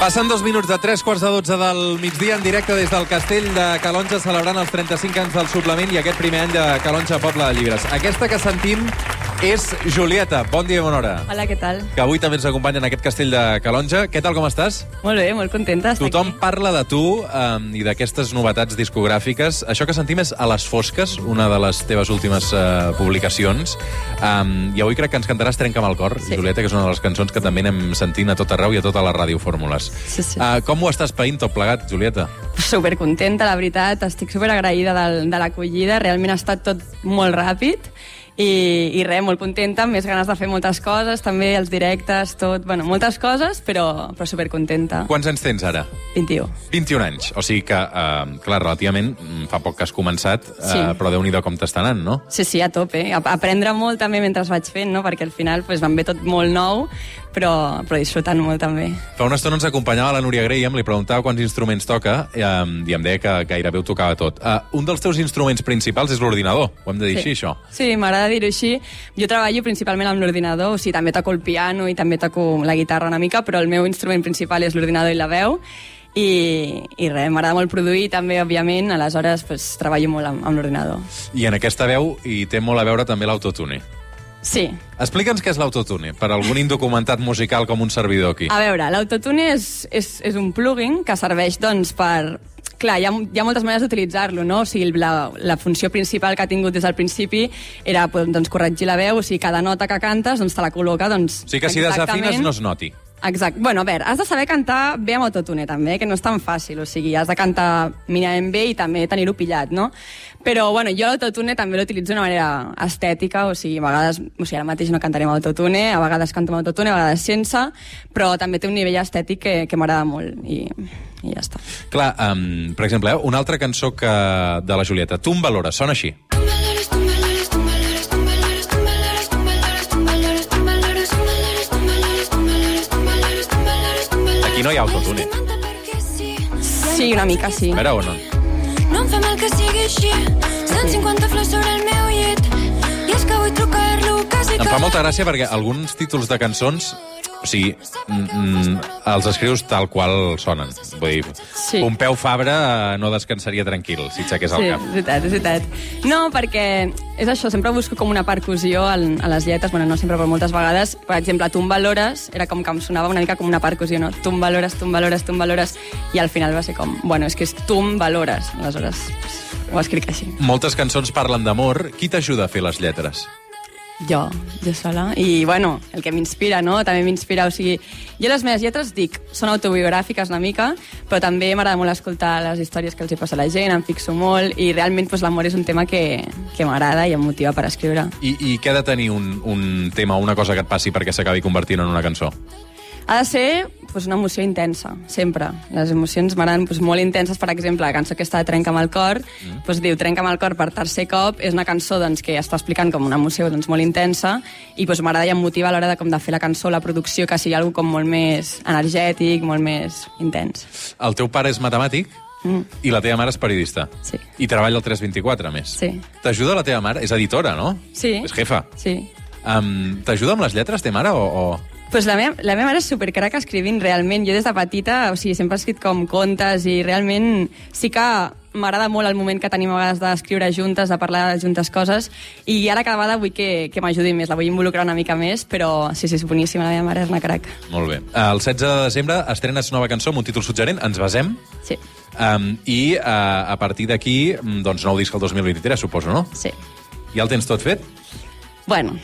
Passen dos minuts de tres quarts de dotze del migdia en directe des del castell de Calonja celebrant els 35 anys del suplement i aquest primer any de Calonja Poble de Llibres. Aquesta que sentim és Julieta. Bon dia i bona hora. Hola, què tal? Que avui també ens acompanya en aquest castell de Calonja. Què tal, com estàs? Molt bé, molt contenta d'estar Tothom aquí. parla de tu um, i d'aquestes novetats discogràfiques. Això que sentim és A les fosques, una de les teves últimes uh, publicacions. Um, I avui crec que ens cantaràs Trenca'm el cor, Sí. Julieta, que és una de les cançons que també anem sentint a tot arreu i a totes les radiofórmules. Sí, sí. Uh, com ho estàs païnt tot plegat, Julieta? Super contenta, la veritat. Estic super agraïda del, de l'acollida. Realment ha estat tot molt ràpid. I, i res, molt contenta, amb més ganes de fer moltes coses, també els directes, tot, bueno, moltes coses, però, però supercontenta. Quants anys tens ara? 21. 21 anys. O sigui que, uh, clar, relativament mm, fa poc que has començat, uh, Sí. però déu nhi com t'està anant, no? Sí, sí, a tope. A- Aprendre molt també mentre vaig fent, no? perquè al final pues, em ve tot molt nou, però, però disfrutant molt també. Fa una estona ens acompanyava la Núria Graham, li preguntava quants instruments toca eh, i em deia que gairebé ho tocava tot. Uh, un dels teus instruments principals és l'ordinador, ho hem de dir així, això? Sí, m'agrada dir-ho així. Jo treballo principalment amb l'ordinador, o sigui, també toco el piano i també toco la guitarra una mica, però el meu instrument principal és l'ordinador i la veu, i, i res, m'agrada molt produir també, òbviament, aleshores pues, treballo molt amb, amb l'ordinador. I en aquesta veu hi té molt a veure també l'autotune. Sí. Explica'ns què és l'autotune, per algun indocumentat musical com un servidor aquí. A veure, l'autotune és, és, és un plugin que serveix doncs, per... Clar, hi ha, hi ha moltes maneres d'utilitzar-lo, no? O sigui, la, la funció principal que ha tingut des del principi era doncs, corregir la veu, o sigui, cada nota que cantes doncs, te la col·loca doncs, O sigui que si desafines no es noti. Exacte. Bueno, a veure, has de saber cantar bé amb autotune, també, que no és tan fàcil. O sigui, has de cantar mínimament bé i també tenir-ho pillat, no? Però, bueno, jo l'autotune també l'utilitzo d'una manera estètica, o sigui, a vegades, o sigui, ara mateix no cantaré amb autotune, a vegades canto amb autotune, a vegades sense, però també té un nivell estètic que, que m'agrada molt i, i ja està. Clar, um, per exemple, eh, una altra cançó que de la Julieta, Tu em valores, sona així. No hi ha autotune. Sí. Una mica sí. A veure o no? No em fa mal que sigui així. 150 flors sobre el meu llit. I és que vull trucar-lo quasi Em fa molta gràcia perquè alguns títols de cançons o sigui, mm, mm, els escrius tal qual sonen. Vull dir, Sí. Pompeu Fabra eh, no descansaria tranquil si aixequés el Sí, cap. és veritat, és veritat. No, perquè és això, sempre busco com una percussió en, a les lletres, bueno, no sempre, però moltes vegades. Per exemple, tu valores, era com que em sonava una mica com una percussió, no? Tu valores, tu valores, tu valores, i al final va ser com, bueno, és que és tu valores. Aleshores, ho escric així. Moltes cançons parlen d'amor. Qui t'ajuda a fer les lletres? Jo, jo sola. I, bueno, el que m'inspira, no? També m'inspira, o sigui... Jo les meves lletres, dic, són autobiogràfiques una mica, però també m'agrada molt escoltar les històries que els hi passa a la gent, em fixo molt, i realment pues, l'amor és un tema que, que m'agrada i em motiva per escriure. I, I què ha de tenir un, un tema una cosa que et passi perquè s'acabi convertint en una cançó? Ha de ser pues, una emoció intensa, sempre. Les emocions m'agraden pues, molt intenses, per exemple, la cançó aquesta de Trenca'm el cor, mm. pues, diu Trenca'm el cor per tercer cop, és una cançó doncs, que està explicant com una emoció doncs, molt intensa i pues, m'agrada i em motiva a l'hora de, com, de fer la cançó, la producció, que sigui algo com molt més energètic, molt més intens. El teu pare és matemàtic Mm. i la teva mare és periodista. Sí. I treballa al 324, a més. Sí. T'ajuda la teva mare? És editora, no? Sí. És jefa. Sí. Um, T'ajuda amb les lletres, te mare, o...? o... Pues la, meva, la meva mare és supercrac escrivint, realment. Jo des de petita, o sigui, sempre he escrit com contes i realment sí que m'agrada molt el moment que tenim a vegades d'escriure juntes, de parlar juntes coses, i ara cada vegada vull que, que m'ajudi més, la vull involucrar una mica més, però sí, sí, és boníssima, la meva mare és una crac. Molt bé. El 16 de desembre estrenes nova cançó amb un títol suggerent, Ens basem, Sí, um, i uh, a partir d'aquí, mm, doncs, nou disc el 2023, suposo, no? sí. Ja el tens tot fet? Bueno,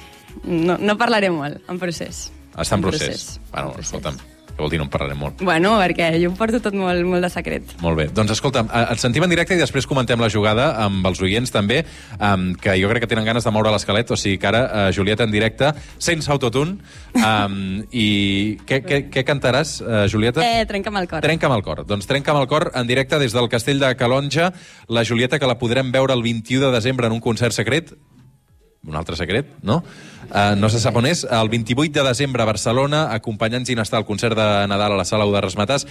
no, no parlaré molt, en procés. Està en procés. Bueno, En procés. escolta'm, què vol dir no en parlarem molt? Bueno, perquè jo ho porto tot molt, molt de secret. Molt bé. Doncs escolta'm, eh, et sentim en directe i després comentem la jugada amb els oients també, um, que jo crec que tenen ganes de moure l'esquelet, o sigui que ara, uh, Julieta, en directe, sense autotune, um, i què, què, què cantaràs, uh, Julieta? Eh, trenca'm el cor. Trenca'm el cor. Doncs trenca'm el cor en directe des del castell de Calonja. La Julieta, que la podrem veure el 21 de desembre en un concert secret. Un altre secret, no? Uh, no se sap on és. El 28 de desembre a Barcelona, acompanyant Ginestar al concert de Nadal a la sala de Resmetàs.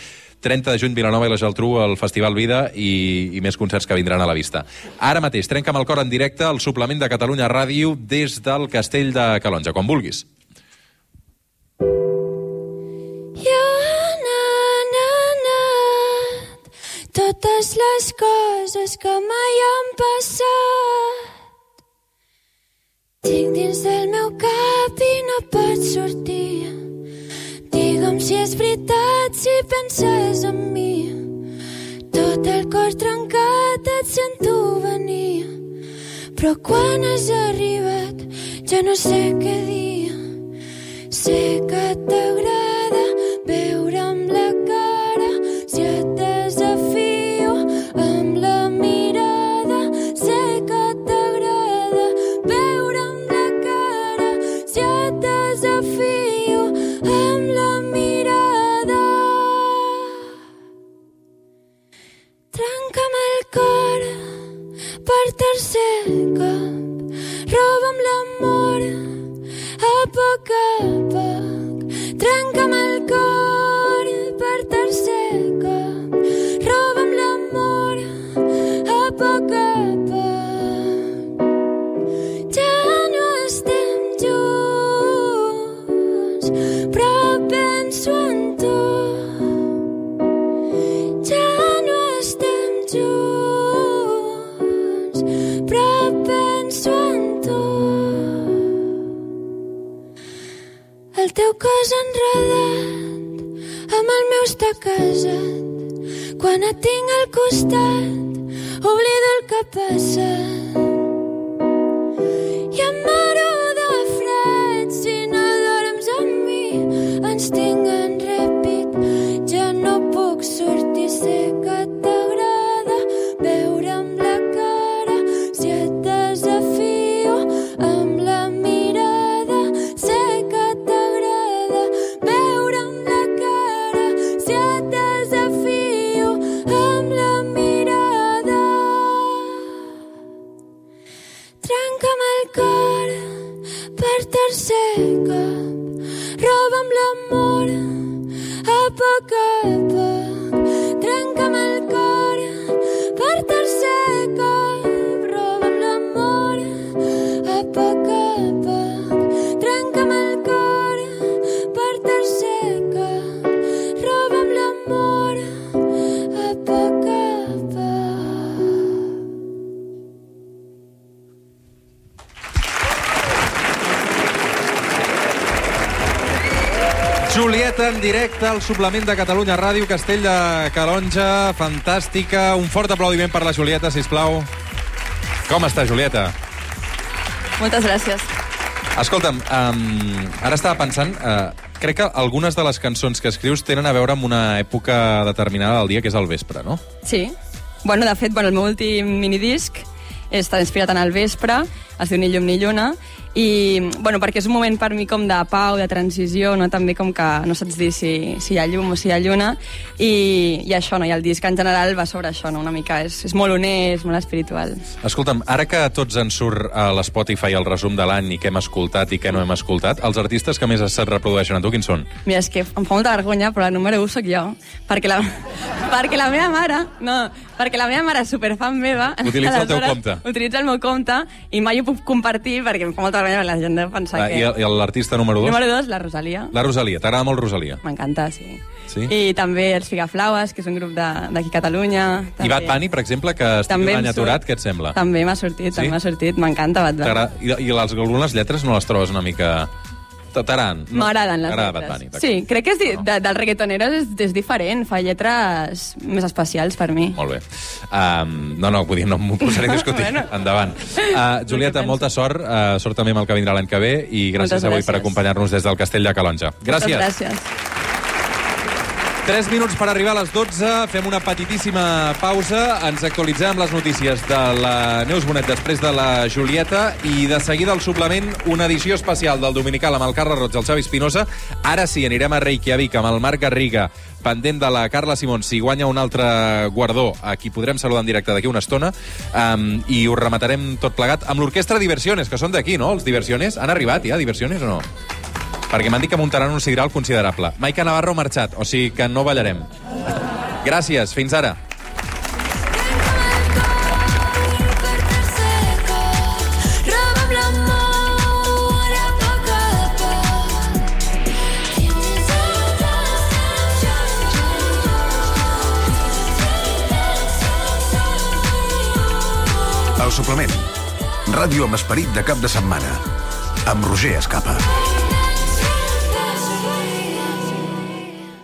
30 de juny, Vilanova i la Geltrú, al Festival Vida i, i més concerts que vindran a la vista. Ara mateix, trenca'm el cor en directe, el suplement de Catalunya Ràdio des del castell de Calonja, quan vulguis. Na, na, les coses que mai han passat. Tinc dins del meu cap i no pot sortir. Digue'm si és veritat, si penses en mi. Tot el cor trencat et sento venir. Però quan has arribat ja no sé què dir. Sé que t'agrada Cos enredat amb el meu està casat. Quan et tinc al costat, oblido el que ha passat. Julieta en directe al suplement de Catalunya Ràdio, Castell de Calonja, fantàstica. Un fort aplaudiment per la Julieta, si plau. Com està, Julieta? Moltes gràcies. Escolta'm, um, ara estava pensant, uh, crec que algunes de les cançons que escrius tenen a veure amb una època determinada del dia, que és el vespre, no? Sí. Bueno, de fet, bueno, el meu últim minidisc està inspirat en el vespre, es diu Ni llum ni lluna, i bueno, perquè és un moment per mi com de pau, de transició, no? també com que no saps dir si, si hi ha llum o si hi ha lluna, i, i això, no? i el disc en general va sobre això, no? una mica, és, és molt honest, molt espiritual. Escolta'm, ara que tots ens surt a l'Spotify el resum de l'any i què hem escoltat i què no hem escoltat, els artistes que més se't reprodueixen a tu, quins són? Mira, és que em fa molta vergonya, però la número 1 sóc jo. Perquè la, perquè la meva mare... No, perquè la meva mare és superfan meva. Utilitza el teu compte. Utilitza el meu compte i mai ho puc compartir perquè em fa molta perquè la gent deu pensar Ah, que... I i l'artista número dos? Número 2, la Rosalia. La Rosalia. T'agrada molt Rosalia? M'encanta, sí. Sí? I també els Figaflaues, que és un grup de- d'aquí a Catalunya. I també. Bad Bunny, per exemple, que estigui any aturat, què et sembla? També m'ha sortit, Sí? també m'ha sortit. M'encanta Bad Bunny. I, I les, algunes lletres no les trobes una mica... T'agraden? no? M'agraden les lletres. Bunny, sí, crec que és di No. de, del reggaetoneros és, és diferent, fa lletres més especials per mi. Molt bé. Um, no, no, vull dir, no m'ho posaré a discutir. Bueno. Endavant. Uh, Julieta, molta sort. Uh, sort també amb el que vindrà l'any que ve i gràcies Moltes avui per gràcies. acompanyar-nos des del Castell de Calonja. Gràcies. Moltes gràcies. 3 minuts per arribar a les 12. Fem una petitíssima pausa. Ens actualitzem les notícies de la Neus Bonet després de la Julieta i de seguida al suplement una edició especial del Dominical amb el Carles Roig i el Xavi Espinosa. Ara sí, anirem a Reykjavik amb el Marc Garriga pendent de la Carla Simón si guanya un altre guardó a qui podrem saludar en directe d'aquí una estona um, i ho rematarem tot plegat amb l'orquestra Diversiones, que són d'aquí, no? Els Diversiones. Han arribat ja, Diversiones, o no? Perquè m'han dit que muntaran un sidral considerable. Maica Navarro ha marxat, o sigui que no ballarem. Gràcies, fins ara. El suplement. Ràdio amb esperit de cap de setmana. Amb Roger Escapa.